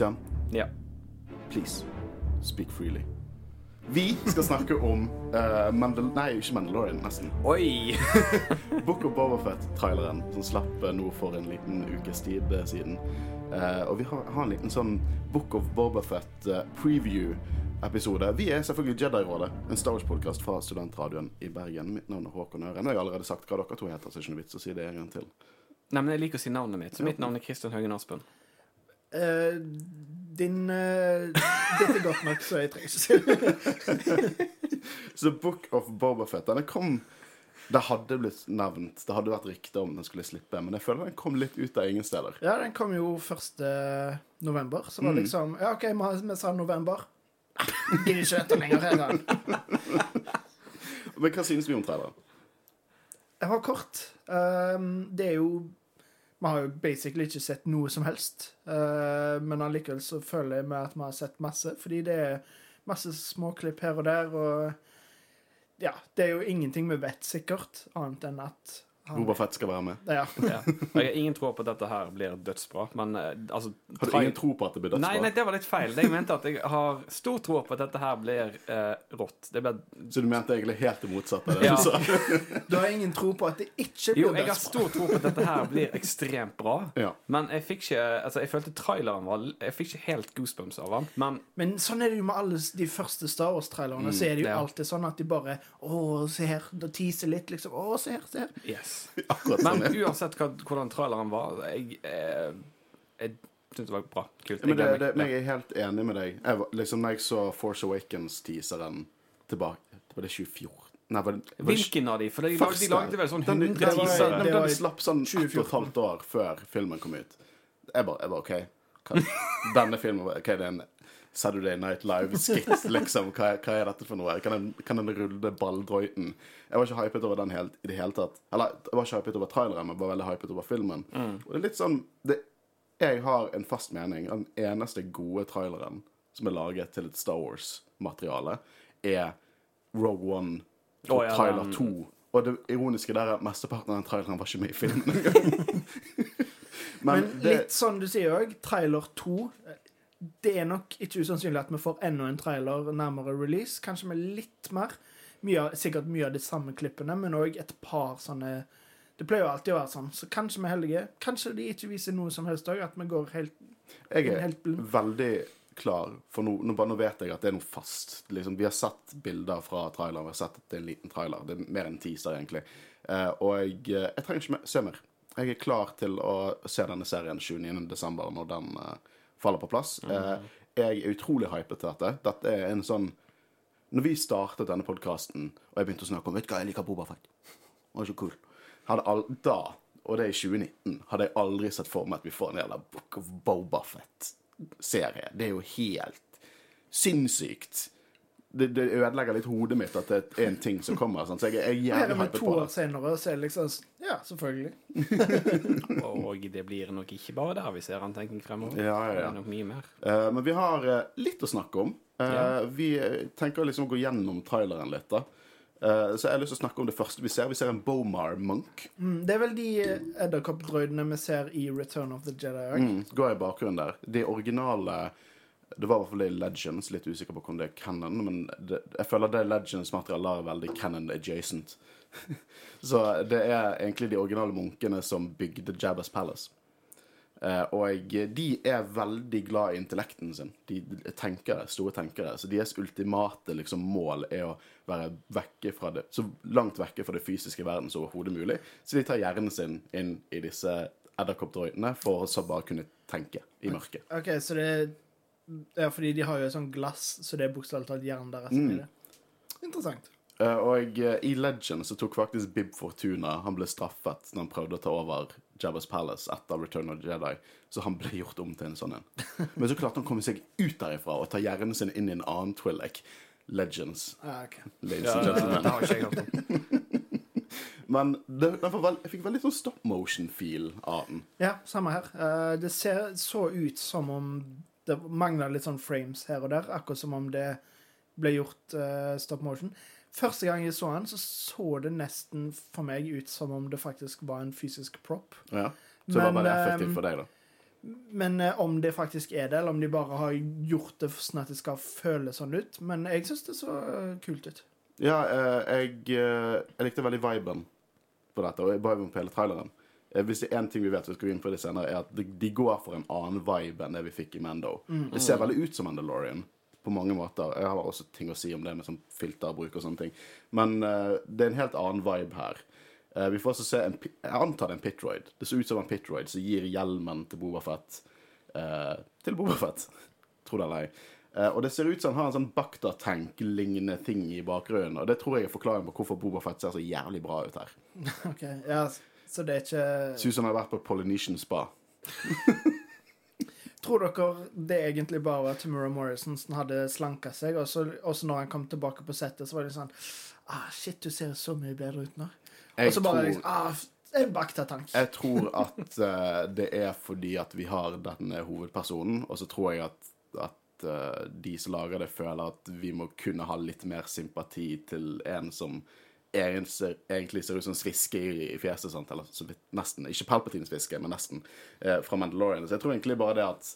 Håvard? Kristian? Ja. Please, speak freely. Vi skal snakke om uh, Mandal... Nei, ikke Mandalorian, nesten. Oi! Book of Bobafett-traileren som slapp uh, nå for en liten ukes tid uh, siden. Uh, og vi har, har, en liten sånn Book of Bobafett preview-episode. Vi er selvfølgelig Jedi-rådet, en Star Wars-podkast fra studentradioen i Bergen. Mitt navn er Håkon Øren. Og jeg har allerede sagt hva dere to heter, så det er ikke noe vits å si det en gang til. Nei, men jeg liker å si navnet mitt, så mitt navn er Kristian Høgen Aspen. Uh, din uh, Dette er godt nok, så jeg trenger ikke si. Så Book of Bobafet kom Det hadde blitt nevnt, det hadde vært rykter om den skulle slippe, men jeg føler den kom litt ut av ingen steder. Ja, den kom jo 1. november, så var det liksom Ja, OK, vi sa november. Gidder ikke dette lenger heller. Men hva synes vi om traileren? Jeg var kort. Um, det er jo vi har jo basically ikke sett noe som helst. Uh, men allikevel så føler jeg med at vi har sett masse, fordi det er masse småklipp her og der. Og ja, det er jo ingenting vi vet sikkert, annet enn at Boba Fett skal være med. Ja. ja. Jeg har ingen tro på at dette her blir dødsbra, men eh, altså Har du ingen tro på at det blir dødsbra? Nei, nei, det var litt feil. Jeg mente at jeg har stor tro på at dette her blir eh, rått. Blir... Så du mente egentlig helt det motsatte av det ja. du sa? du har ingen tro på at det ikke blir jo, dødsbra? Jo, jeg har stor tro på at dette her blir ekstremt bra, ja. men jeg fikk ikke Altså, jeg følte traileren var Jeg fikk ikke helt goosebumps av den, men Men sånn er det jo med alle de første Star Wars-trailerne. Mm, så er det jo ja. alltid sånn at de bare Å, se her. Da teaser litt, liksom. Å, se her, se her. Yes. Akkurat sånn. Men uansett hva, hvordan traileren var Jeg, eh, jeg syntes det var bra. Kult. Men det, det, men jeg er helt enig med deg. Jeg var, liksom, når jeg så Force Awakens-teaseren tilbake Var det 2014? Nei, var det, var Hvilken av de? For de, første, de lagde vel sånn 100 den. Den, den, den slapp sånn ett og et halvt år før filmen kom ut. Jeg bare, jeg bare OK. Hva, denne filmen Hva er det en Saturday Night Live-skits, liksom? Hva, hva, er dette for noe? Kan den, kan den rulle balldrøyten? Jeg var ikke hypet over den helt, i det hele tatt. Eller jeg var ikke hypet over traileren, men var veldig hypet over filmen. Mm. Og det er litt sånn det, Jeg har en fast mening. Den eneste gode traileren som er laget til et Star Wars-materiale, er Rogue One og oh, ja, trailer 2. Og det ironiske der er at mesteparten av den traileren var ikke med i filmen engang. Men, Men det... litt sånn du sier òg, trailer 2 Det er nok ikke usannsynlig at vi får enda en trailer nærmere release. Kanskje med litt mer. Mye, sikkert mye av de samme klippene, men òg et par sånne Det pleier jo alltid å være sånn. Så kanskje vi er heldige. Kanskje de ikke viser noe som helst òg. At vi går helt Jeg er helt veldig klar, for nå, nå, nå, vet jeg at det er noe fast. Liksom, vi har sett bilder fra traileren, vi har sett at det er en liten trailer. Det er mer enn teaser, egentlig. Eh, og jeg, jeg trenger ikke mer, se mer. Jeg er klar til å se denne serien 29.12. når den uh, faller på plass. Mm. Uh, jeg er utrolig hypet til dette. Dette er en sånn Når vi startet denne podkasten, og jeg begynte å snakke om Vet du hva, jeg liker Bobafett. Det var så cool. All, da, og det er i 2019, hadde jeg aldri sett for meg at vi får en jævla Book of Bobafett serie. Det er jo helt sinnssykt. Det, det, ødelegger litt hodet mitt at det er en ting som kommer. Sånn. Så jeg, jeg er jævlig hypet på det. To år senere så er det liksom Ja, selvfølgelig. og det blir nok ikke bare der vi ser en fremover. Ja, ja, ja. Det er nok mye mer. Uh, men vi har uh, litt å snakke om. Uh, ja. Vi tenker liksom å gå gjennom traileren litt. da. Uh, så jeg har lyst til å snakke om det første vi ser. Vi ser en Bomar Monk. Mm, det er vel de edderkoppdroidene vi ser i Return of the Jedi. Mm, går i bakgrunnen der. De originale Det var i hvert fall det i Legends. Litt usikker på om det er canon, men det, jeg føler det Legends-materialet er veldig canon adjacent. så det er egentlig de originale munkene som bygde Jabbas Palace. Eh, og de er veldig glad i intellekten sin. De er tenkere, store tenkere. Så deres ultimate liksom, mål er å være vekke fra det, så langt vekke fra det fysiske verden som overhodet mulig. Så de tar hjernen sin inn i disse edderkoppdroidene for å så bare kunne tenke i mørket. Ok, så det Ja, fordi de har jo sånn glass, så det er bokstavelig talt hjernen deres mm. er det. Interessant. Uh, og uh, i Legend så tok faktisk Bib Fortuna Han ble straffet når han prøvde å ta over Jabba's Palace etter Return of the Jedi. Så han ble gjort om til en sånn en. Men så klarte han å komme seg ut derifra og ta hjernen sin inn i en annen Twi'lek. Legends. Ah, okay. Ladies and gentlemen. det har ikke jeg hørt om. Men det, veld, jeg fikk veldig sånn stop motion-feel av den. Ja, samme her. Uh, det ser så ut som om det mangler litt sånn frames her og der. Akkurat som om det ble gjort uh, stop motion. Første gang jeg så den, så så det nesten for meg ut som om det faktisk var en fysisk prop. Ja, Så det var bare effektivt for deg, da? Men eh, om det faktisk er det, eller om de bare har gjort det sånn at det skal føles sånn ut. Men jeg syns det så eh, kult ut. Ja, eh, jeg, eh, jeg likte veldig viben på dette, og viben på hele traileren. Eh, Hvis det er én ting vi vet, vi skal gå inn på det senere, er at de, går for en annen vibe enn det vi fikk i Mando. Det ser veldig ut som Mandalorian på mange måter. Jeg har også ting å si om det med sånn filterbruk og sånne ting. Men uh, det er en helt annen vibe her. Uh, vi får også se en Jeg antar det er en pitroid. Det ser ut som en pitroid som gir hjelmen til Boba Fett eh, til Boba Fett. Tro det eller ei. Uh, og det ser ut som han har en sånn Bakta-tank-lignende ting i bakgrunnen. Og det tror jeg er forklaringen på hvorfor Boba Fett ser så jævlig bra ut her. Ok, ja, Så det er ikke Ser ut som han har vært på Polynesian Spa. Tror dere det egentlig bare var Tamura Morrison som hadde slanka seg, og så når han kom tilbake på settet, så var det sånn ah, Shit, du ser så mye bedre ut nå. Jeg og så bare tror- liksom ah, en baktatank. Jeg tror at uh, det er fordi at vi har denne hovedpersonen, og så tror jeg at, at uh, de som lager det, føler at vi må kunne ha litt mer sympati til en som egentlig ser ut som en sviske i, fjeset. Sant? Eller så nesten. Ikke Palpatines sviske, men nesten. eh, fra Mandalorian. Så jeg tror egentlig bare det at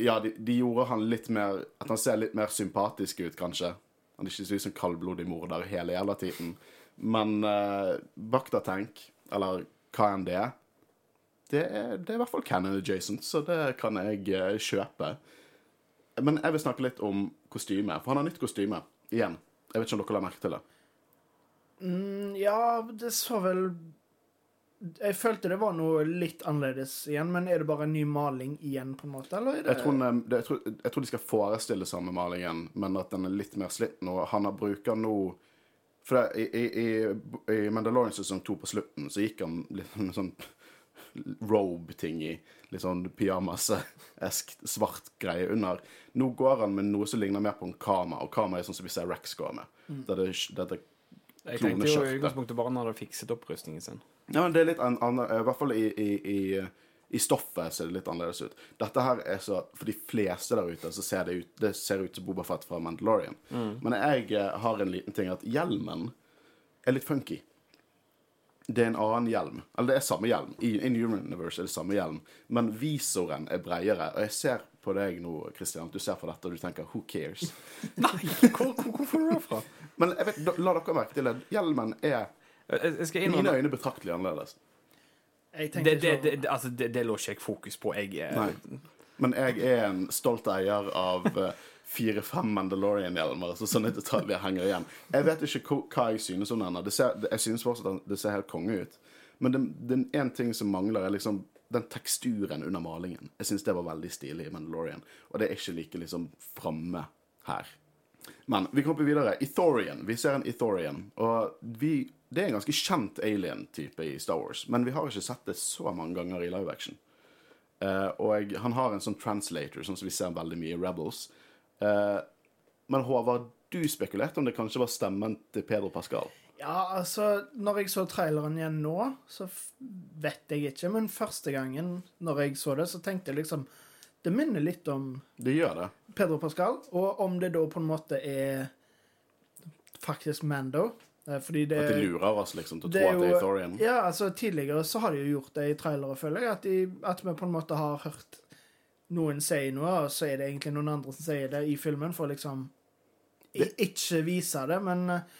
Ja, de, de gjorde han litt mer At han ser litt mer sympatisk ut, kanskje. Han er ikke så ut som kaldblodig morder hele jævla tiden. Men eh, Bakta-tank, eller hva enn det det er, det er i hvert fall canon adjacent, så det kan jeg eh, kjøpe. Men jeg vil snakke litt om kostyme, for han har nytt kostyme. Igjen. Jeg vet ikke om dere la merke til det. Mm, ja, det så vel Jeg følte det var noe litt annerledes igjen, men er det bare en ny maling igjen, på en måte? Eller er det Jeg tror, den- jeg, tror, jeg tror de skal forestille samme malingen, men at den er litt mer slitt nå. Han har bruker nå For det, i, i, i, Mandalorian sesong to på slutten så gikk han litt med sånn robe-ting i. Litt sånn pyjamas-esk svart greie under. Nå går han med noe som ligner mer på en kama, og kama er sånn som vi ser Rex går med. Det er det, det, Jeg tenkte jo i utgangspunktet bare når hadde fikset opprustningen sin. Ja, men det er litt an, an, I hvert fall i, i, i, i stoffet ser det litt annerledes ut. Dette her er så For de fleste der ute så ser det ut Det ser ut som Boba Fett fra Mandalorian. Men jeg eh, har en liten ting at hjelmen er litt funky. Det er en annen hjelm. Eller det er samme hjelm. I In Human Universe er det samme hjelm. Men visoren er bredere. Og jeg ser på deg nå, Kristian, at du ser på dette og du tenker 'who cares'? Nei, hvor, hvor, hvorfor du det fra? Men jeg vet, la dere merke til det. Hjelmen er Jeg, jeg skal i mine øyne betraktelig annerledes. Jeg det, det, det, det, altså, det, det lå ikke jeg fokus på. Jeg er Nei. Men jeg er en stolt eier av eh, fire-fem Mandalorian-hjelmer, så sånne detaljer henger igjen. Jeg vet ikke hva, jeg synes om denne. Det ser, det, jeg synes fortsatt at det ser helt konge ut. Men det, det er en ting som mangler, er liksom den teksturen under malingen. Jeg synes det var veldig stilig i Mandalorian, og det er ikke like liksom framme her. Men vi kommer videre. Ethorian. Vi ser en Ethorian. Og vi, det er en ganske kjent alien-type i Star Wars, men vi har ikke sett det så mange ganger i live action. Uh, og han har en sånn translator, sånn som vi ser veldig mye i Rebels. Uh, men Håvard, du spekulerte om det kanskje var stemmen til Pedro Pascal. Ja, altså, når jeg så traileren igjen nå, så vet jeg ikke. Men første gangen når jeg så det, så tenkte jeg liksom Det minner litt om Det gjør det. Pedro Pascal, og om det da på en måte er faktisk Mando. eh, Fordi det At de lurer oss liksom til å det tro at det er Thorian? Ja, altså Tidligere så har de jo gjort det i trailere, føler jeg. At, de, at vi på en måte har hørt noen si noe, og så er det egentlig noen andre som sier det i filmen, for liksom det... ikke vise det. Men eh,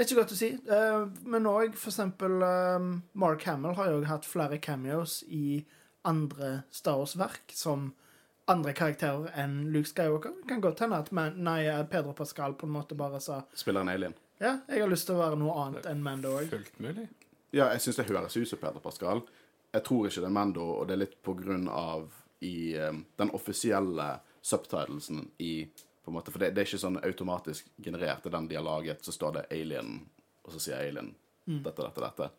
det er ikke godt å si. Eh, Men òg for eksempel eh, Mark Hamill har jo hatt flere cameos i andre Star Wars-verk som andre karakterer enn Luke Skywalker. Det kan godt hende at man, nei, Pedro Pascal på en måte bare sa Spiller en alien. ja, jeg har lyst til å være noe annet enn Mando òg. fullt mulig. Ja, jeg syns det høres ut som Pedro Pascal. Jeg tror ikke det er Mando, og det er litt på grunn av i um, den offisielle subtitlesen i på en måte, For det, det er ikke sånn automatisk generert. I den de har laget, så står det 'alien', og så sier alien dette, dette, dette.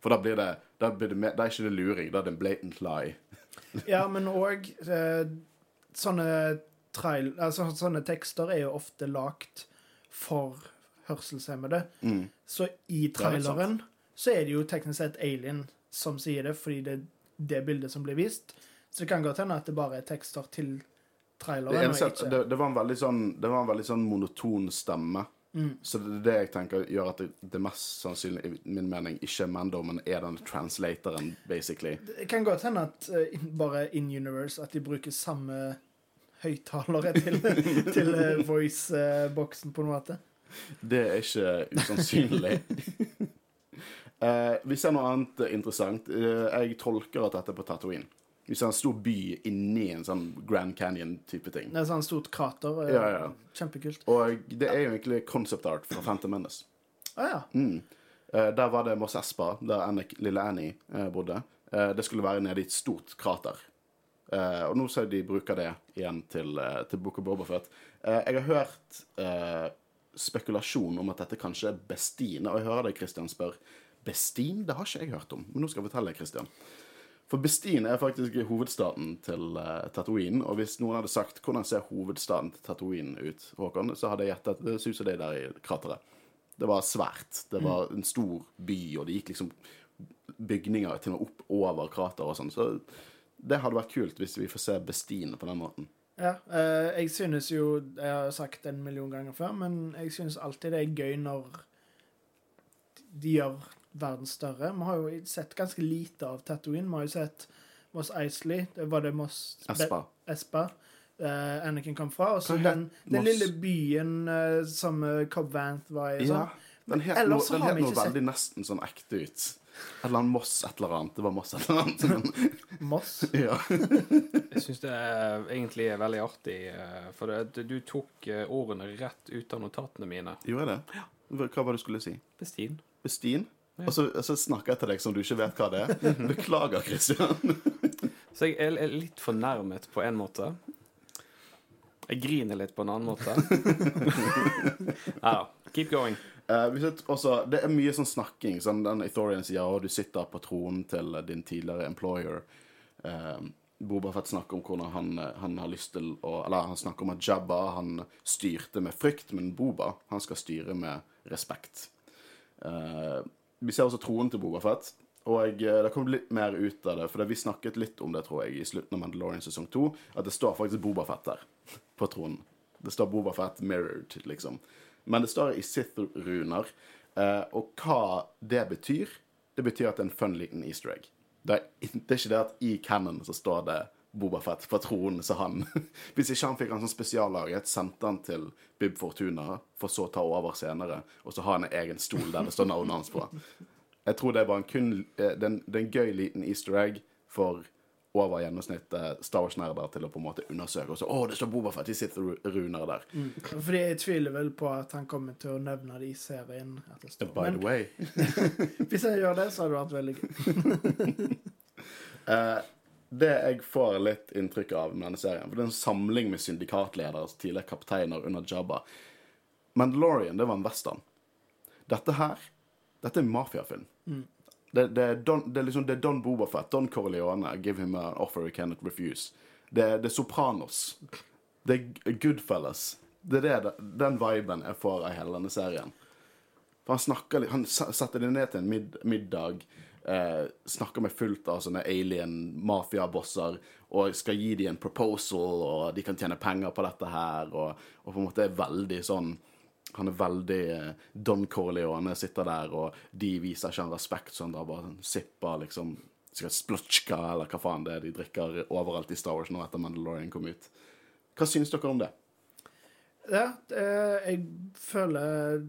For da blir det Da, blir det da er ikke det luring, da er det en blatant lie. Ja, men òg eh, sånne trail... Altså, sånne tekster er jo ofte lagt for hørselshemmede. Så i Mm. Det er sant. traileren så er det jo teknisk sett Alien som sier det, fordi det er det bildet som blir vist. Så det kan godt hende at det bare er tekster til Det, traileren. eneste, ikke... det, det, var en veldig sånn, det var en veldig sånn monoton stemme Mm. Så det er det jeg tenker gjør at det, det mest sannsynlig, i min mening, ikke er Mando, men er den translatoren, basically. Det kan godt hende at uh, bare in universe at de bruker samme høyttalere til, til uh, voice-boksen, på en måte. Det er ikke usannsynlig. uh, vi ser noe annet interessant. jeg tolker at dette er på Tatooine. Vi er en stor by inni en sånn Grand Canyon-type ting. Det er sånn stort krater. Ja, ja. Kjempekult. Og det er jo egentlig concept art fra Phantom Menace. Ah, ja. Mm. Uh, der var det Moss Espa, der Annik, lille Annie uh, bodde. Uh, det skulle være nede i et stort krater. og nå ser de bruker det igjen til, til Book of Bobafet. jeg har hørt spekulasjon om at dette kanskje er Bestine, Og jeg hører deg, Christian, spør Bestine? Det har ikke jeg hørt om. Men nå skal jeg fortelle deg, Christian. For Bestine er faktisk hovedstaden til uh, Tatooine. Og hvis noen hadde sagt hvordan ser hovedstaden til Tatooine ut, Håkon, så hadde jeg gjettet det ser ut som det der i krateret. Det var svært. Det var en stor by, og det gikk liksom bygninger til og med opp over krateret og sånn. Så det hadde vært kult hvis vi får se Bestine på den måten. Ja, uh, jeg synes jo Jeg har sagt det en million ganger før, men jeg synes alltid det er gøy når de gjør verden større. Vi har jo sett ganske lite av Tatooine. Vi har jo sett Moss Eisley. Var det Moss Espa. Espa. Uh, Anakin kom fra. Og så den, den lille byen uh, som uh, Cobb Vanth var i. Ja, den het noe, veldig nesten sånn ekte ut. Et eller annet Moss et eller annet. Det var Moss et eller annet. Moss? ja. jeg syns det er, egentlig er veldig artig, for det, du tok ordene rett ut av notatene mine. Gjorde jeg det? Hva var det du skulle si? Bestin. Bestin? Og så, så, snakker jeg til deg som du ikke vet hva det er. Beklager, Christian. så jeg er litt fornærmet på en måte. Jeg griner litt på en annen måte. Nei da. Keep going. Uh, også, det er mye sånn snakking. Sånn den Ethorian sier at du sitter på tronen til din tidligere employer. Uh, Boba Fett snakker om hvordan han, han, har lyst til å Eller han snakker om at Jabba han styrte med frykt, men Boba han skal styre med respekt. Uh, vi ser også troen til Boba Fett. Og jeg, det kom litt mer ut av det, for vi snakket litt om det tror jeg, i slutten av Mandalorian sesong 2, at det står faktisk Boba Fett der på tronen. Det står Boba Fett mirrored, liksom. Men det står i Sith-runer. Eh, og hva det betyr, det betyr at det er en fun liten easter egg. Det er, det er ikke det at i canon så står det Bobafett fra tronen, så han Hvis ikke han fikk han sånn spesiallaget, sendte han til Bib Fortuna, for så å ta over senere, og så har han en egen stol der det står navnet hans på. Jeg tror det er bare en kun eh, Det er en gøy liten easter egg for over gjennomsnittet Star Wars-nerder til å på en måte undersøke. Og så, å, det står Bobafett, de sitter runer der. Mm. Fordi jeg tviler vel på at han kommer til å nevne det i serien. By the way. hvis jeg gjør det, så hadde det vært veldig gøy. uh, det jeg får litt inntrykk av med denne serien, for det er en samling med syndikatledere, tidligere kapteiner under Jabba Mandalorian, det var en western. Dette her, dette er en mafiafilm. Mm. Det, det, er Don, det, er liksom, det er Don Bobafett, Don Corleone, give him an offer he cannot refuse. Det, det er Sopranos. Det er Goodfellas. Det er det, den viben jeg får av hele denne serien. For han snakker litt Han setter det ned til en mid, middag eh, snakker med fullt av sånne alien-mafiabosser og skal gi dem en proposal, og de kan tjene penger på dette her, og, og på en måte er veldig sånn han er veldig eh, Don Corleone sitter der, og de viser ikke han respekt, så han da bare sipper liksom sikkert splotchka, eller hva faen det er de drikker overalt i Star Wars nå etter Mandalorian kom ut. Hva syns dere om det? Ja, jeg føler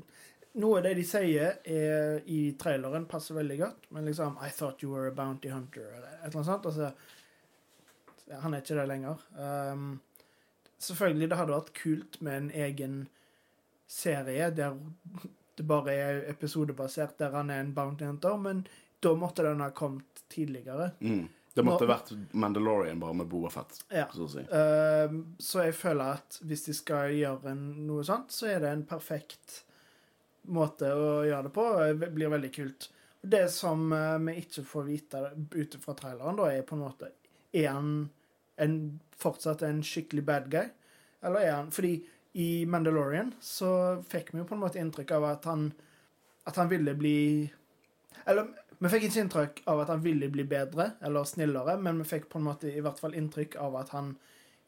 noe av det de sier er, i traileren, passer veldig godt. Men liksom I thought you were a bounty hunter, eller et eller annet sånt. Altså, han er ikke det lenger. Um, selvfølgelig, det hadde vært kult med en egen serie der det bare er episodebasert, der han er en bounty hunter, men da måtte den ha kommet tidligere. Mm. Det måtte Nå, vært Mandalorian bare med Boafett. Ja. Så, si. uh, så jeg føler at hvis de skal gjøre en, noe sånt, så er det en perfekt måte å gjøre det på. Det blir veldig kult. Det som uh, vi ikke får vite ut fra traileren, da, er på en måte Er han en, fortsatt en skikkelig bad guy? Eller er han Fordi i Mandalorian så fikk vi jo på en måte inntrykk av at han At han ville bli Eller vi fikk ikke inntrykk av at han ville bli bedre eller snillere, men vi fikk på en måte i hvert fall inntrykk av at han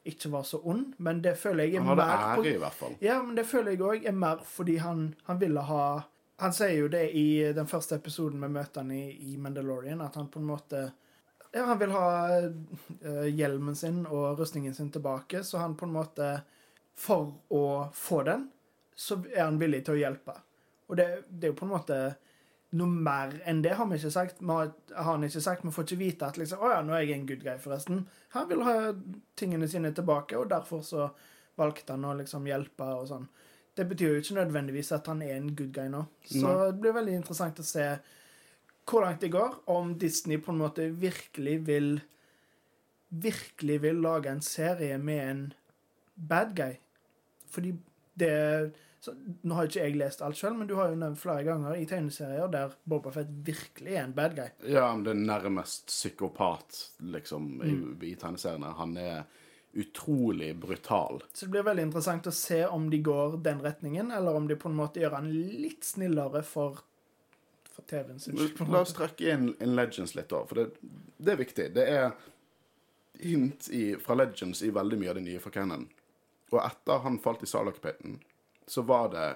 ikke var så ond, men det føler jeg er mer Han hadde mer ære, i hvert fall. Ja, men det føler jeg òg er mer fordi han, han ville ha Han sier jo det i den første episoden vi møter han i, i Mandalorian, at han på en måte Ja, han vil ha uh, hjelmen sin og rustningen sin tilbake, så han på en måte For å få den, så er han villig til å hjelpe. Og det, det er jo på en måte noe mer enn det har vi ikke sagt. Vi har, har han ikke sagt. Vi får ikke vite at liksom, å ja, nå er jeg en good guy, forresten. Han vil ha tingene sine tilbake, og derfor så valgte han å liksom hjelpe og sånn. Det betyr jo ikke nødvendigvis at han er en good guy nå. Så Nei. det blir veldig interessant å se hvor langt det går, om Disney på en måte virkelig vil Virkelig vil lage en serie med en bad guy. Fordi det så, Nå har ikke jeg lest alt sjøl, men du har jo nevnt flere ganger i tegneserier der Boba Fett virkelig er en bad guy. Ja, men det er nærmest psykopat, liksom, i, Mm. i tegneseriene. Han er utrolig brutal. Så det blir veldig interessant å se om de går den retningen, eller om de på en måte gjør han litt snillere for, for TV-en sin. La oss trekke inn, inn Legends litt, da, for det, det er viktig. Det er hint i, fra Legends i veldig mye av det nye fra Cannon. Og etter han falt i Sarlacc-piten, så var det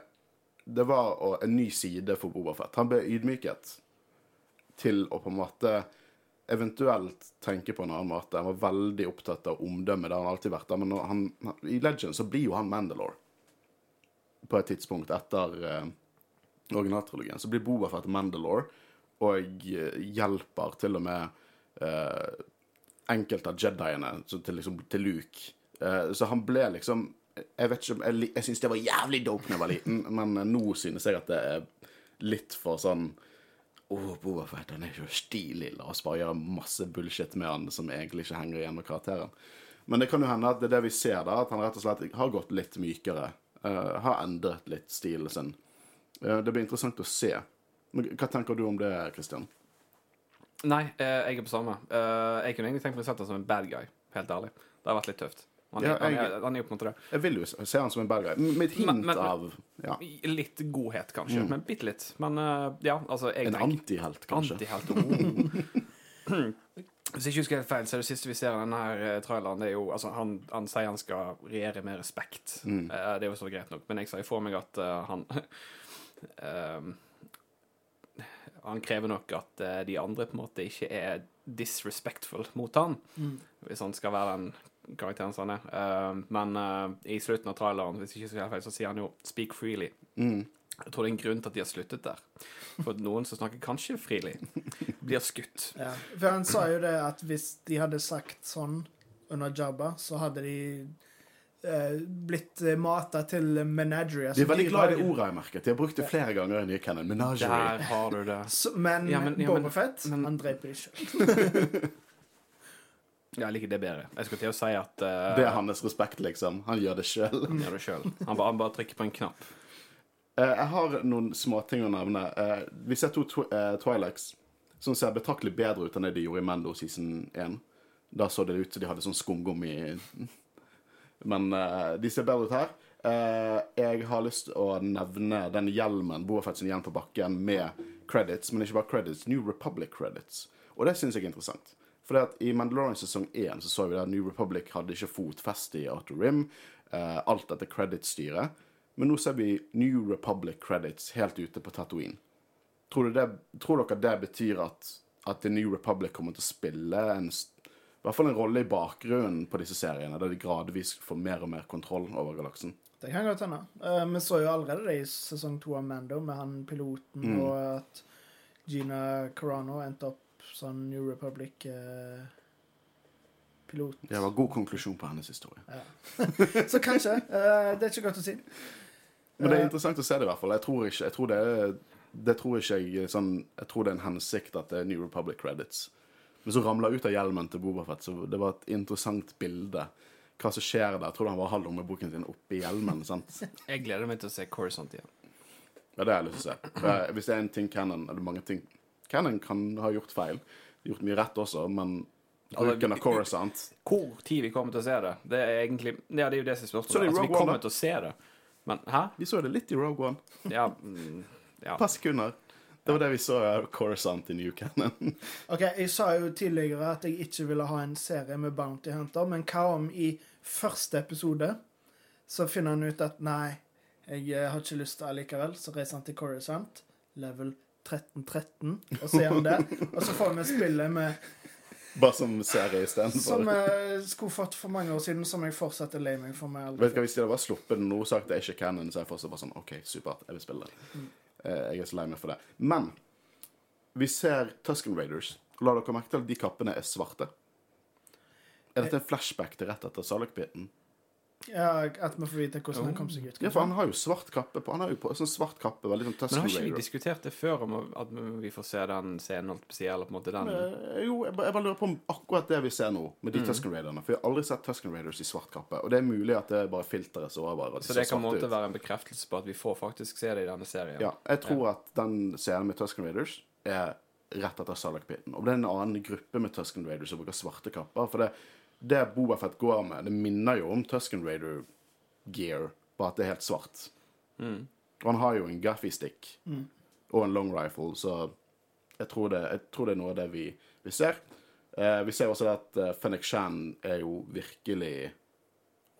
Det var en ny side for Boba Fett. Han ble ydmyket til å på en måte eventuelt tenke på en annen måte. Han var veldig opptatt av omdømmet, det har han alltid vært. Men han, i Legend så blir jo han Mandalore på et tidspunkt etter eh, originaltrilogien. Så blir Boba Fett Mandalore og eh, hjelper til og med eh, enkelte av Jediene til, liksom, til Luke. Eh, så han ble liksom Jeg vet ikke Jeg, jeg syns det var jævlig dope da jeg var liten, men eh, nå synes jeg at det er litt for sånn Å, oh, Fett, han er så stilig. La oss bare gjøre masse bullshit med han som egentlig ikke henger igjen med karakteren. Men det kan jo hende at det er det vi ser da, at han rett og slett har gått litt mykere. Uh, har endret litt stilen sin. Uh, det blir interessant å se. Men hva tenker du om det, Christian? Nei, jeg er på samme. Jeg kunne egentlig tenkt meg å sette ham som en bad guy, helt ærlig. Det har vært litt tøft. Han, ja, jeg, han, er, han er jo på en måte det. Jeg vil jo se han som en bad guy. Med et hint Men- men- av ja, Litt godhet, kanskje. Men bitte litt. Men eh, ja, altså jeg en antihelt, kanskje. Antihelt. Oh. Hvis jeg ikke husker helt feil, så er det siste vi ser av denne her eh, traileren, det er jo altså, han, han sier han skal regjere med respekt. Mm. Eh, det er jo så greit nok. Men jeg ser for meg at uh, han uh, Han krever nok at uh, de andre på en måte ikke er disrespectful mot han, Mm. hvis han skal være den karakteren som han er. Eh, men eh, i slutten av traileren, hvis ikke så, feil, så sier han jo 'speak freely'. Mm. Jeg tror det er en grunn til at de har sluttet der. For noen som snakker kanskje freely, blir skutt. Ja, for han sa jo det at hvis de hadde sagt sånn under Jabba, så hadde de eh, blitt mata til menagerie. De er veldig glad i det ordet. jeg merket. De har brukt det flere ganger i nye canon. Menagerie. Der har du det. Men, Ja, men- ja, Boba Fett, men- han dreper de sjøl. Ja, jeg liker det bedre. Jeg skulle til å si at uh, Det er hans respekt, liksom. Han gjør det sjøl. Han gjør det sjøl. Han, bare- han bare trykker på en knapp. Uh, jeg har noen småting å nevne. Uh, vi ser to tw Twilax som ser betraktelig bedre ut enn det de gjorde i Mando season 1. Da så det ut som de hadde sånn skumgummi Men de ser bedre ut her. Jeg har lyst til å nevne den hjelmen, Boafett sin hjelm på bakken, med credits, men ikke bare credits, New Republic credits. Og det syns jeg er interessant. For det at i Mandalorian sesong 1 så så vi at New Republic hadde ikke fotfeste i Outer Rim. Uh, alt dette credit-styret. Men nå ser vi New Republic credits helt ute på Tatooine. Tror, du det, tror dere det betyr at, at The New Republic kommer til å spille en, i hvert fall en rolle i bakgrunnen på disse seriene, der de gradvis får mer og mer kontroll over galaksen? Det kan godt hende. Eh, Vi så jo allerede det i sesong to av Mando, med han piloten, Mm. og at Gina Carano endte opp som New Republic-pilot. Det var god konklusjon på hennes historie. Så kanskje. eh, det er ikke godt å si. Men det er Eh, interessant å se det, i hvert fall. Jeg tror ikke, jeg tror det det tror ikke jeg sånn Jeg tror det er en hensikt at det er New Republic credits. Men så ramla ut av hjelmen til Bobafett, så det var et interessant bilde. Hva som skjer der. Jeg tror han bare har lommeboken sin oppi hjelmen. sant? Jeg gleder meg til å se Corisont igjen. Ja, det har jeg lyst til å se. Hvis det er en ting Cannon Eller mange ting Cannon kan ha gjort feil. Gjort mye rett også, men Altså, bruken av Coruscant Hvor tid vi kommer til å se det, det er egentlig Ja, det er jo det som er spørsmålet. Altså, vi kommer til å se det. Men hæ? Vi så det litt i Rogue One. Ja, mm, ja. Et par sekunder. Det var det vi så av Corisont i New Cannon. OK, jeg sa jo tidligere at jeg ikke ville ha en serie med Bounty Hunter, men hva om i første episode så finner han ut at nei, jeg eh, har ikke lyst til allikevel, så reiser han til Corisont, level 1313, og så om der. Og så får vi spillet med Bare som serie istedenfor. Som jeg skulle fått for mange år siden, som jeg fortsatt er lei meg for. meg aldri Vet du hva, Hvis de hadde bare sluppet noe sagt det er ikke canon, så er jeg fortsatt bare sånn OK, supert, jeg vil spille det. Mm. Eh, Jeg er så lei meg for det. Men vi ser Tusken Raiders. La dere merke til at de kappene er svarte. Er dette en flashback til rett etter Salak-biten? Ja, At vi får vite hvordan han kom seg ut. Ja, for han har jo svart kappe på. Han har jo på sånn svart kappe, veldig sånn Men har ikke vi diskutert det før, om at vi får se den scenen, holdt på å si, eller på en måte den Eh, Jo, jeg bare, lurer på om akkurat det vi ser nå, med Mm. de Tusken Raiderne. For jeg har aldri sett Tusken Raiders i svart kappe. Og det er mulig at det bare filteret over. overvar. Så det kan måtte være en bekreftelse på at vi får faktisk se det i denne serien. Ja, jeg tror at den scenen med Tusken Raiders er rett etter Salak Pitten, Og det er en annen gruppe med Tusken Raiders som bruker svarte kapper. For det, det Bobafett går med, det minner jo om Tusken Raider-gear, bare at det er helt svart. Mm. Og han har jo en gaffy stick og en long rifle, så jeg tror det, jeg tror det er noe av det vi, vi ser. Eh, vi ser også at uh, Fennec Shan er jo virkelig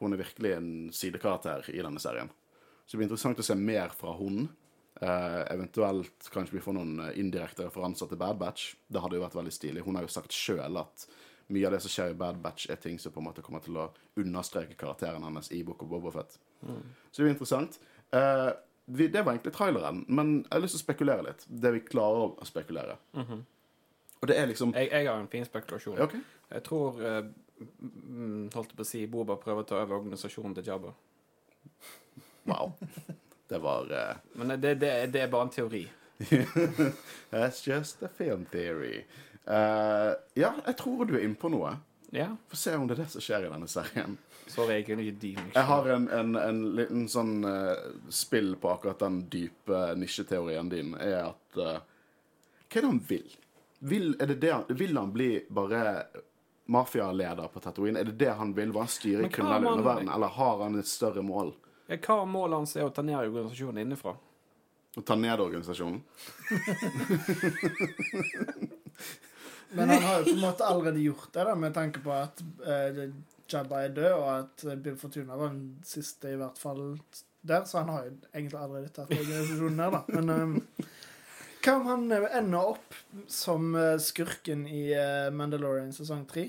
Hun er virkelig en sidekarakter i denne serien. Så det blir interessant å se mer fra hun. Eh, eventuelt kanskje vi får noen eh, indirekte referanser til Bad Batch. Det hadde jo vært veldig stilig. Hun har jo sagt sjøl at mye av det som skjer i Bad Batch, er ting som på en måte kommer til å understreke karakteren hennes i Book of Bobafett. Så det blir interessant. Uh, vi, det var egentlig traileren, men jeg har lyst til å spekulere litt. Det vi klarer å spekulere. Og det er liksom Jeg, jeg har en fin spekulasjon. Okay. Jeg tror mm, Holdt jeg på å si Boba prøver å ta over organisasjonen til Jabba. Wow. Det var uh... Men det, det, det er bare en teori. That's just a film theory. Eh, ja, jeg tror du er inne på noe. Ja. Få se om det er det som skjer i denne serien. Sorry, jeg kunne ikke din ikke. Jeg har en, en, en liten sånn uh, spill på akkurat den dype nisjeteorien din, er at uh, Hva er det han vil? Vil, det det han, vil han bli bare mafialeder på Tatooine? Er det det han vil? Var han styrer i kriminelle underverden, eller har han et større mål? Ja, Hva målet hans er å ta ned organisasjonen innenfra? Å ta ned organisasjonen? Men han har jo på en måte allerede gjort det, da, med tanke på at uh, Jabba er død, og at eh, Bill Fortuna var den siste, i hvert fall der. Så han har jo egentlig allerede tatt organisasjonen der, da. Men um, hva om han eh, ender opp som skurken i Mandalorian sesong tre?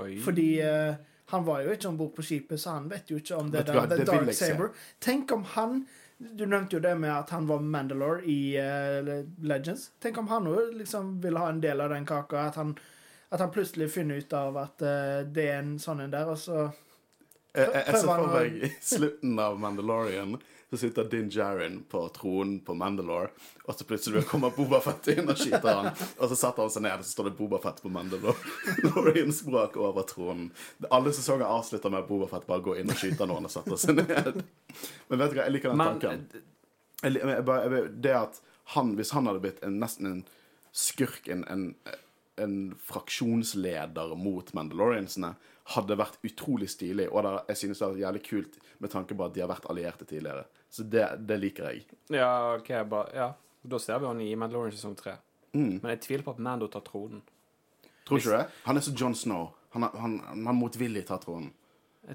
Fordi uh, han var jo ikke om bord på skipet, så han vet jo ikke om det det der Det, det Dark. Saber. Tenk om han Du nevnte jo det med at han var Mandalore i uh, Legends. Tenk om han òg liksom vil ha en del av den kaka. At han, at han plutselig finner ut av at uh, det er en sånn en der, og så Jeg, jeg, jeg ser for meg slutten av Mandalorian så sitter Din Djarin på tronen på Mandalore, og så plutselig kommer Bobafett inn og skyter han. Og så setter han seg ned, og så står det Bobafett på Mandalore-språk over tronen. Alle sesonger avslutter med at Bobafett bare går inn og skyter noen og setter seg ned. Men vet du hva, jeg liker den Men tanken. Jeg, jeg, jeg, det at han, hvis han hadde blitt en, nesten en skurk, en, en, en fraksjonsleder mot Mandaloriansene, hadde vært utrolig stilig. Og det, jeg synes det er jævlig kult med tanke på at de har vært allierte tidligere. Så det, det liker jeg. Ja, ok, bare, ja. Da ser vi han i Mandalorian sesong tre. Mm. Men jeg tviler på at Mando tar tronen. Tror du ikke det? Han er som John Snow. Han, han, han motvillig tar tronen.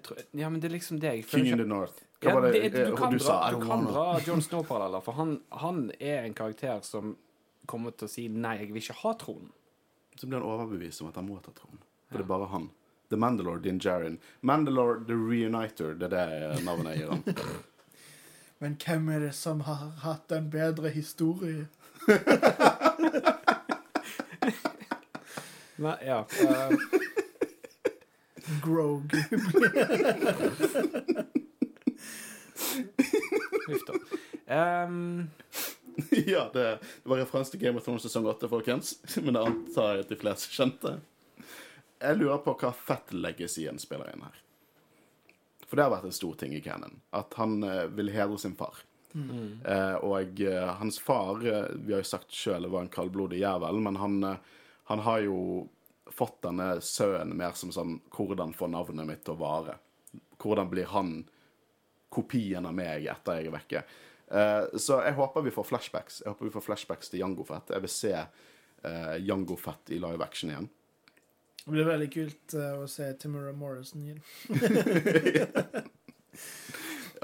Tror, ja, men det er liksom det jeg King føler in the North. Hva ja, var det, det, du kan, du dra, sa? du kan dra John Snow-paralleller, for han, han er en karakter som kommer til å si 'nei, jeg vil ikke ha tronen'. Så blir han overbevist om at han må ta tronen. For det er bare han. The Mandalore Din Jarin. Mandalore The Reuniter, det er det navnet jeg gir han. Men hvem er det som har hatt en bedre historie? Nei, ja, Uh, Grog. Huff da. Um, ja, det, det var referanse til Game of Thrones sesong 8, folkens. Men det antar jeg at de fleste kjente. Jeg lurer på hva Fett Legacyen spiller inn her. For det har vært en stor ting i canon. At han eh, vil hedre sin far. Eh, og eh, hans far, eh, vi har jo sagt sjøl, var en kaldblodig jævel, men han, eh, han har jo fått denne sønnen mer som sånn Hvordan får navnet mitt til å vare? Hvordan blir han kopien av meg etter jeg er vekke? Uh, så jeg håper vi får flashbacks. Jeg håper vi får flashbacks til Jango Fett. Jeg vil se uh, Jango Fett i live action igjen. Det blir veldig kult uh, å se Timura Morrison igjen.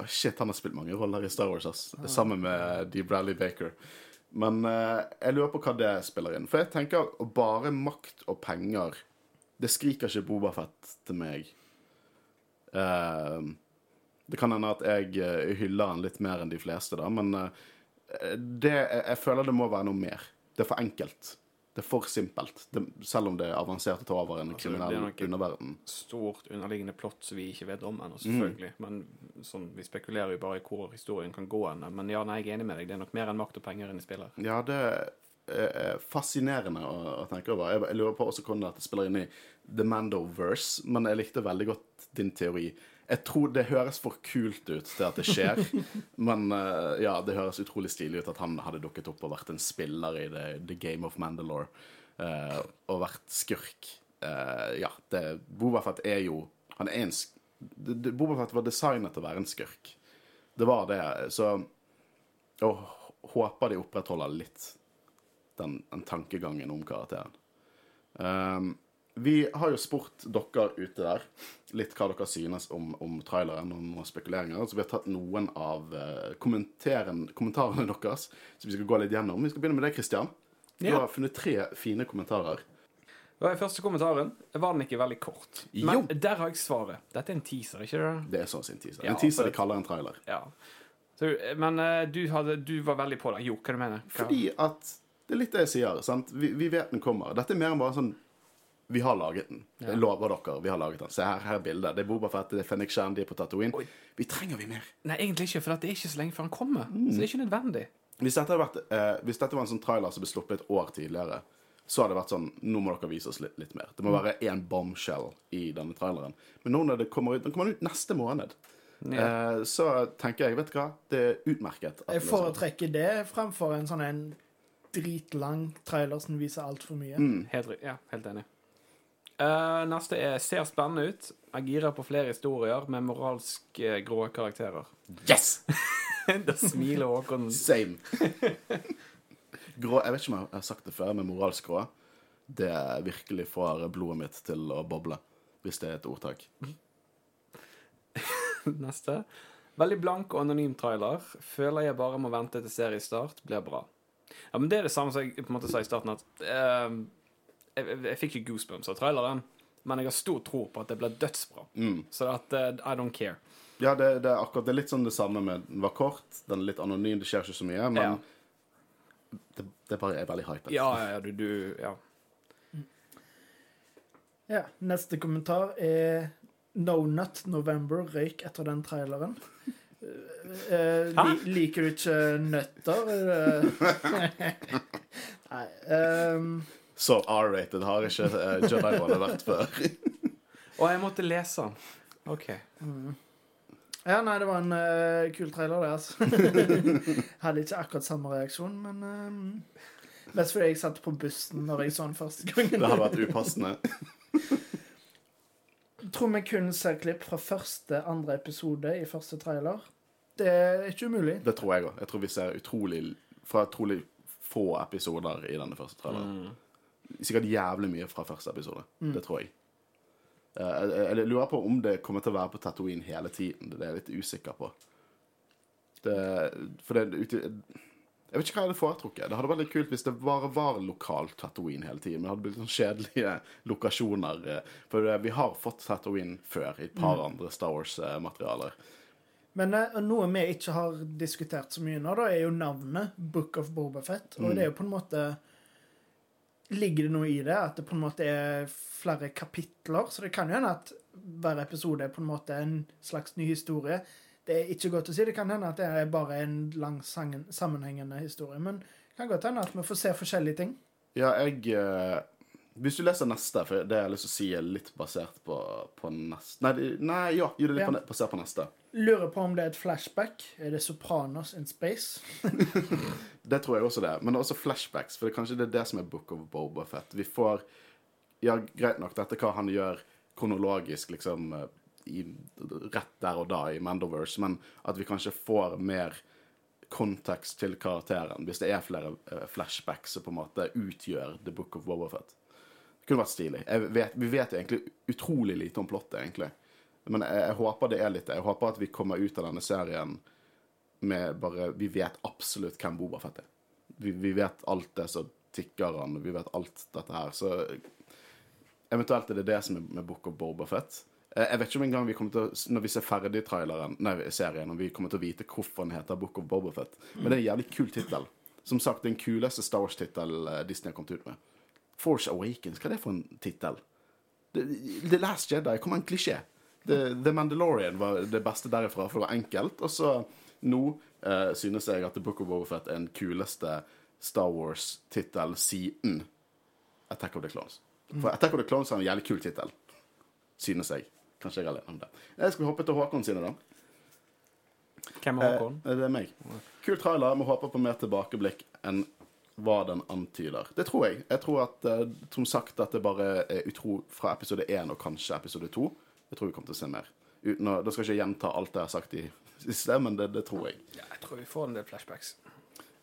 oh, shit, han har spilt mange roller i Star Wars, ass. Ah. Sammen med Dee Bradley Baker. Men jeg lurer på hva det spiller inn. For jeg tenker bare makt og penger Det skriker ikke Bobafett til meg. Uh, det kan hende at jeg hyller han litt mer enn de fleste, da, men det, jeg føler det må være noe mer. Det er for enkelt. Det er for simpelt. Det, selv om det er avansert å ta over en altså, kriminell underverden. Stort underliggende plott som vi ikke vet om ennå, selvfølgelig. Mm. Men sånn, vi spekulerer jo bare i hvor historien kan gå hen. Men ja, nei, jeg er enig med deg. Det er nok mer enn makt og penger inni spillet. Ja, det er fascinerende å, å tenke over. Jeg, jeg, lurer på også hvordan dette spiller inn i The Mando-verse, men jeg likte veldig godt din teori jeg tror det høres for kult ut til at det skjer. Men uh, ja, det høres utrolig stilig ut at han hadde dukket opp og vært en spiller i The, the Game of Mandalore. Uh, og vært skurk. Uh, ja, det, Bobafett er jo Han er en Bobafett var designet til å være en skurk. Det var det. Så Og håper de opprettholder litt den, den tankegangen om karakteren. Um, vi har jo spurt dere ute der litt hva dere synes om, om traileren og noen spekuleringer. Så vi har tatt noen av uh, kommentarene deres som vi skal gå litt gjennom. Vi skal begynne med deg, Christian. Du ja. har funnet tre fine kommentarer. Den første kommentaren. Var den ikke veldig kort? Men jo. der har jeg svaret. Dette er en teaser, ikke det? Det er sånn sin teaser. Ja, en teaser de kaller en trailer. Ja. Så, men uh, du, hadde, du, var veldig på det. Jo, hva du mener du? Fordi at Det er litt det jeg sier. sant? Vi, vi vet den kommer. Dette er mer enn bare sånn vi har laget den. Jeg lover dere. vi har laget den. Se her, her er bildet. Det er Boba Fett, det er Fennik Shan, de er på Tatooine. Oi. Vi trenger vi mer. Nei, egentlig ikke, for det er ikke så lenge før han kommer. Mm. Så det er ikke nødvendig. Hvis dette, vært, eh, hvis dette, var en sånn trailer som ble sluppet et år tidligere, så hadde det vært sånn Nå må dere vise oss litt, litt mer. Det må mm. være én bombshell i denne traileren. Men nå når det kommer ut Den kommer ut neste måned. Ja. Eh, så tenker jeg, vet du hva, det er utmerket. jeg foretrekker det fremfor en sånn en dritlang trailer som viser altfor mye. Mm. Helt, ja, helt enig. Uh, neste er 'Ser spennende ut'. Jeg girer på flere historier med moralsk uh, grå karakterer. Yes! da smiler Håkon. Same. grå Jeg vet ikke om jeg har sagt det før, men moralsk grå Det virkelig får blodet mitt til å boble. Hvis det er et ordtak. neste. Veldig blank og anonym trailer. Føler jeg bare må vente til seriestart. Blir bra. Ja, men Det er det samme som jeg på en måte sa i starten, at uh, jeg, jeg, fikk ikke goosebumps av traileren, men jeg har stor tro på at det blir dødsbra. Mm. Så at uh, I don't care. Ja, det, det, er akkurat det er litt sånn det samme med Den var kort, den er litt anonym, det skjer ikke så mye, men ja. det, det bare er veldig hype. Ja, ja, du, du Ja. Ja, neste kommentar er No Nut November røyk etter den traileren. Uh, li, liker du ikke nøtter? Nei. Um, så R-rated har ikke uh, Jedi-rollen vært før. Og jeg måtte lese den. OK. Mm. Ja, nei, det var en uh, kul trailer, det, altså. Hadde ikke akkurat samme reaksjon, men uh, Mest fordi jeg satt på bussen når jeg så den første gangen. det hadde vært upassende. tror vi kun ser klipp fra første, andre episode i første trailer. Det er ikke umulig. Det tror jeg òg. Jeg tror vi ser utrolig fra utrolig få episoder i denne første traileren. Mm sikkert jævlig mye fra første episode. Mm. Det tror jeg. Uh, jeg, jeg, lurer på om det kommer til å være på Tatooine hele tiden. Det er jeg litt usikker på. Det, for det Jeg vet ikke hva jeg hadde foretrukket. Det hadde vært litt kult hvis det bare var lokalt Tatooine hele tiden. Men det hadde blitt sånn kjedelige lokasjoner. Eh, for vi har fått Tatooine før i et par mm. andre Star Wars-materialer. Men noe vi ikke har diskutert så mye nå, da, er jo navnet Book of Bobafett. Og mm. det er jo på en måte ligger det noe i det, at det på en måte er flere kapitler. Så det kan jo hende at hver episode er på en måte en slags ny historie. Det er ikke godt å si. Det kan hende at det er bare en lang sammenhengende historie. Men det kan godt hende at vi får se forskjellige ting. Ja, jeg eh, Hvis du leser neste, for det jeg har lyst til å si er litt basert på, på neste Nei, nei ja, jo, det er litt ja. basert på neste. Lurer på om det er et flashback. Er det Sopranos in space? Det tror jeg også det er. Men det er også flashbacks, for det er kanskje det er det som er Book of Boba Fett. Vi får Ja, greit nok, dette hva han gjør kronologisk, liksom i, rett der og da i Mandoverse, men at vi kanskje får mer kontekst til karakteren hvis det er flere uh, flashbacks som på en måte utgjør The Book of Bobafett. Det kunne vært stilig. Vet, vi vet egentlig utrolig lite om plottet, egentlig. Men jeg, jeg, håper det er litt det. Jeg håper at vi kommer ut av denne serien med bare Vi vet absolutt hvem Boba Fett er. Vi, vi, vet alt det som tikker han, vi vet alt dette her. Så eventuelt er det det som er med Book of Boba Fett. jeg vet ikke om en gang vi kommer til å, når vi ser ferdig traileren, nei, serien, om vi kommer til å vite hvorfor den heter Book of Bobafett. Men det er en jævlig kul tittel. Som sagt, den kuleste Star Wars-tittel eh, Disney har kommet ut med. Force Awakens, hva er det for en tittel? The, The, Last Jedi, kom an, klisjé. The, The, Mandalorian var det beste derifra, for det var enkelt. Og så nå eh, synes jeg at The Book of Bobafett er den kuleste Star Wars-tittel siden Attack of the Clones. For Attack of the Clones har en jævlig kul tittel, synes jeg. Kanskje jeg er alene om det. Jeg skal vi hoppe til Håkon sine, da? Hvem er Håkon? Eh, det er meg. Kul trailer. Vi håper på mer tilbakeblikk enn hva den antyder. Det tror jeg. Jeg tror at, eh, som sagt, at det bare er utro fra episode én og kanskje episode to. Jeg tror vi kommer til å se mer. Uten å, da skal jeg ikke gjenta alt jeg har sagt i siste, men det, det tror jeg. Ja, jeg tror vi får en del flashbacks.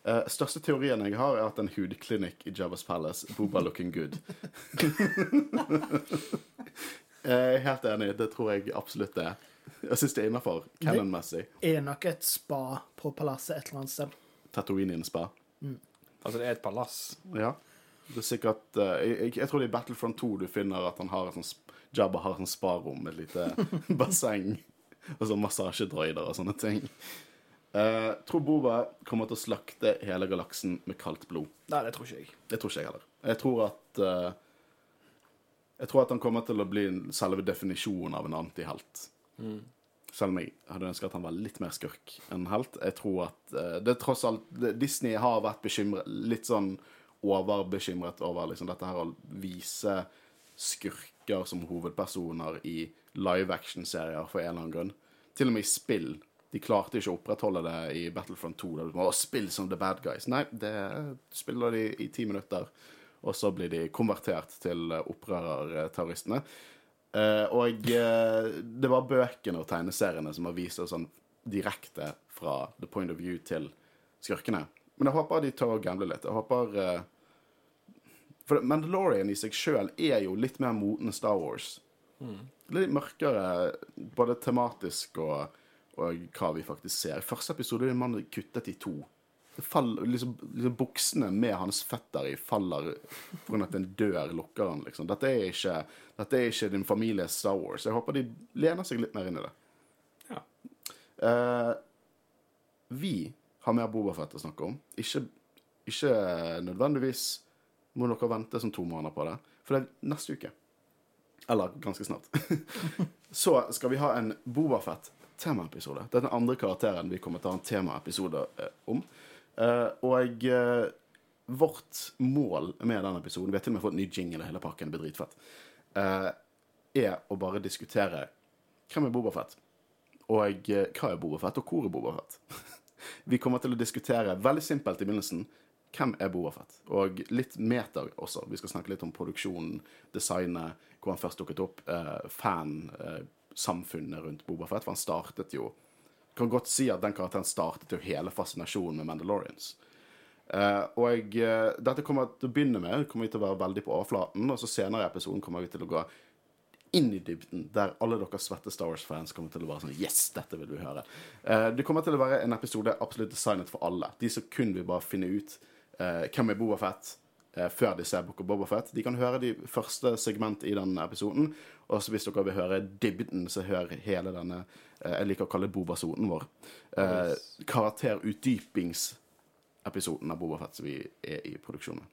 Uh, største teorien jeg har, er at en hudklinikk i Javas Palace Booba looking good. Jeg er helt enig. Det tror jeg absolutt det er. Jeg syns det er innafor canon-messig. Det er nok et spa på palasset et eller annet sted. Tatooine-spa. Mm. Altså, det er et palass? Ja. Det er sikkert uh, jeg, jeg, tror det er i Battlefront 2 du finner at han har et sånt Jabba har et sånt sparom med et lite basseng og sånn massasjedroider og sånne ting. Uh, tror Boba kommer til å slakte hele galaksen med kaldt blod. Nei, det tror ikke jeg. Det tror ikke jeg heller. Jeg tror at uh, jeg tror at han kommer til å bli selve definisjonen av en antihelt. Mm. Selv om jeg hadde ønsket at han var litt mer skurk enn helt. Jeg tror at uh, det tross alt Disney har vært bekymret, litt sånn overbekymret over liksom, dette her å vise skurker som hovedpersoner i live action-serier for en eller annen grunn. Til og med i spill. De klarte ikke å opprettholde det i Battlefront 2. Der du må spille som the bad guys. Nei, det spiller de i ti minutter og så blir de konvertert til opprørerterroristene. Eh, og eh, det var bøkene og tegneseriene som har vist sånn direkte fra the point of view til skurkene. Men jeg håper de tør å gamble litt. Jeg håper eh, For Mandalorian i seg sjøl er jo litt mer moten Star Wars. Mm. Litt mørkere både tematisk og, og, hva vi faktisk ser. I første episode er en mann kuttet i to faller, liksom, liksom, Buksene med hans fetter i faller pga. at en dør lukker han, liksom. Dette er, ikke, dette er ikke din families Star Wars. Jeg håper de lener seg litt mer inn i det. Ja. Uh, vi har mer Bobafett å snakke om. Ikke, ikke, nødvendigvis må dere vente som to måneder på det, for det er neste uke. Eller ganske snart. Så skal vi ha en Bobafett temaepisode. Det er den andre karakteren vi kommer til å ha en temaepisode eh, om. Uh, og uh, vårt mål med den episoden Vi har til og med fått ny jingle og hele pakken. Det blir dritfett. Uh, er å bare diskutere hvem er Bobafett, og hva er Bobafett, og hvor er Bobafett? vi kommer til å diskutere veldig simpelt i begynnelsen hvem er Bobafett, og litt meta også. Vi skal snakke litt om produksjonen, designet, hvor han først dukket opp, fansamfunnet rundt Bobafett, for han startet jo kan godt si at den karakteren startet jo hele fascinasjonen med Mandalorians. Uh, og uh, dette kommer til å begynne med kommer vi til å være veldig på overflaten, og så senere i episoden kommer vi til å gå inn i dybden, der alle dere svette Star Wars-fans kommer til å være sånn Yes, dette vil vi høre. Uh, det kommer til å være en episode absolutt designet for alle. De som kun vil bare finne ut hvem er Boba Fett, før de ser Book of Boba Fett. De kan høre de første segment i den episoden. Og hvis dere vil høre dybden, så hør hele denne jeg liker å kalle Bobasonen vår. Eh, karakterutdypingsepisoden av Bobafett som vi er i produksjonen.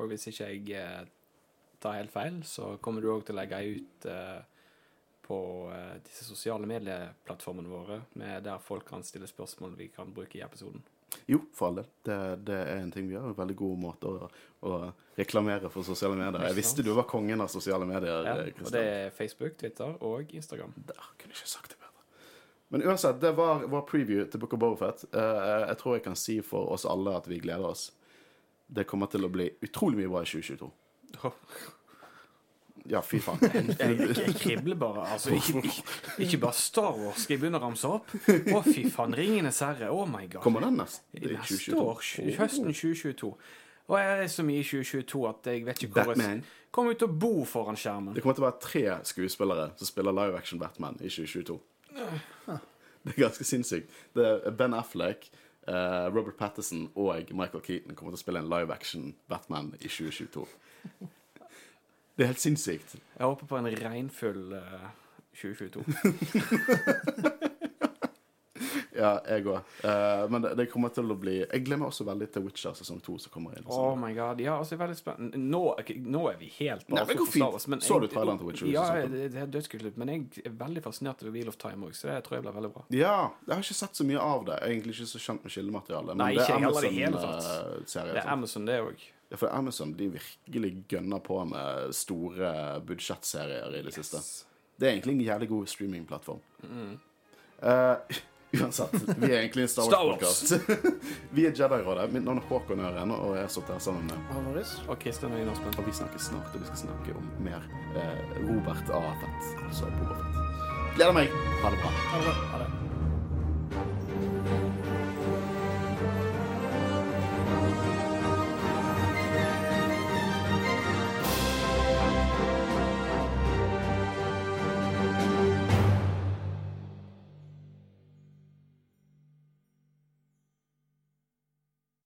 Og hvis ikke jeg eh, tar helt feil, så kommer du òg til å legge ut eh, på eh, disse sosiale medieplattformene våre, med der folk kan stille spørsmål vi kan bruke i episoden. Jo, for all del. Det, det, er en ting vi gjør. En veldig god måte å, å, reklamere for sosiale medier. Jeg visste du var kongen av sosiale medier. Ja, og det er Facebook, Twitter og Instagram. Der kunne jeg ikke sagt det men uansett, det var vår preview til Book of Bobafett. Uh, eh, jeg tror jeg kan si for oss alle at vi gleder oss. Det kommer til å bli utrolig mye bra i 2022. Ja, fy faen. Jeg, jeg kribler bare. Altså, ikke, ikke, ikke bare Star Wars skal jeg begynne å ramse opp. Å, fy faen. Ringenes herre. Oh my god. Kommer den neste? Neste år. Høsten 2022. Og jeg er så mye i 2022 at jeg vet ikke hvor Batman. jeg kommer ut å bo foran skjermen. Det kommer til å være tre skuespillere som spiller live action Batman i 2022. Det er ganske sinnssykt. Det er Ben Affleck, eh, Robert Patterson og Michael Keaton kommer til å spille en live action Batman i 2022. Det er helt sinnssykt. Jeg håper på en regnfull eh, 2022. Ja, jeg òg. men det, det kommer til å bli Jeg glemmer også veldig til Witcher sesong to som kommer inn. Oh my god. Ja, altså, veldig spennende Nå, nå er vi helt Nei, det går fint. Men Så du traileren til Witcher Ja, det, det er dødskult. Men jeg er veldig fascinert over Wheel of Time òg, så det tror jeg blir veldig bra. Ja, jeg har ikke sett så mye av det. Jeg er egentlig ikke så kjent med kildematerialet. Men Nei, det ikke er. Amazon-serien. Det er Amazon, det òg. Ja, for Amazon de virkelig gønner på med store budsjettserier i det siste. Det er egentlig en jævlig god streamingplattform. Eh, uansett, vi er egentlig en Star Wars-podkast. vi er Jedi-rådet. Mitt navn er Håkon Øren, og jeg har stått her sammen med Alvarez. Og Kristian Øyen Aspen. Og vi snakkes snart, og vi skal snakke om mer eh, Robert A. Fett, altså Boba Fett. Gleder meg. Ha det bra. Ha det bra. Ha det.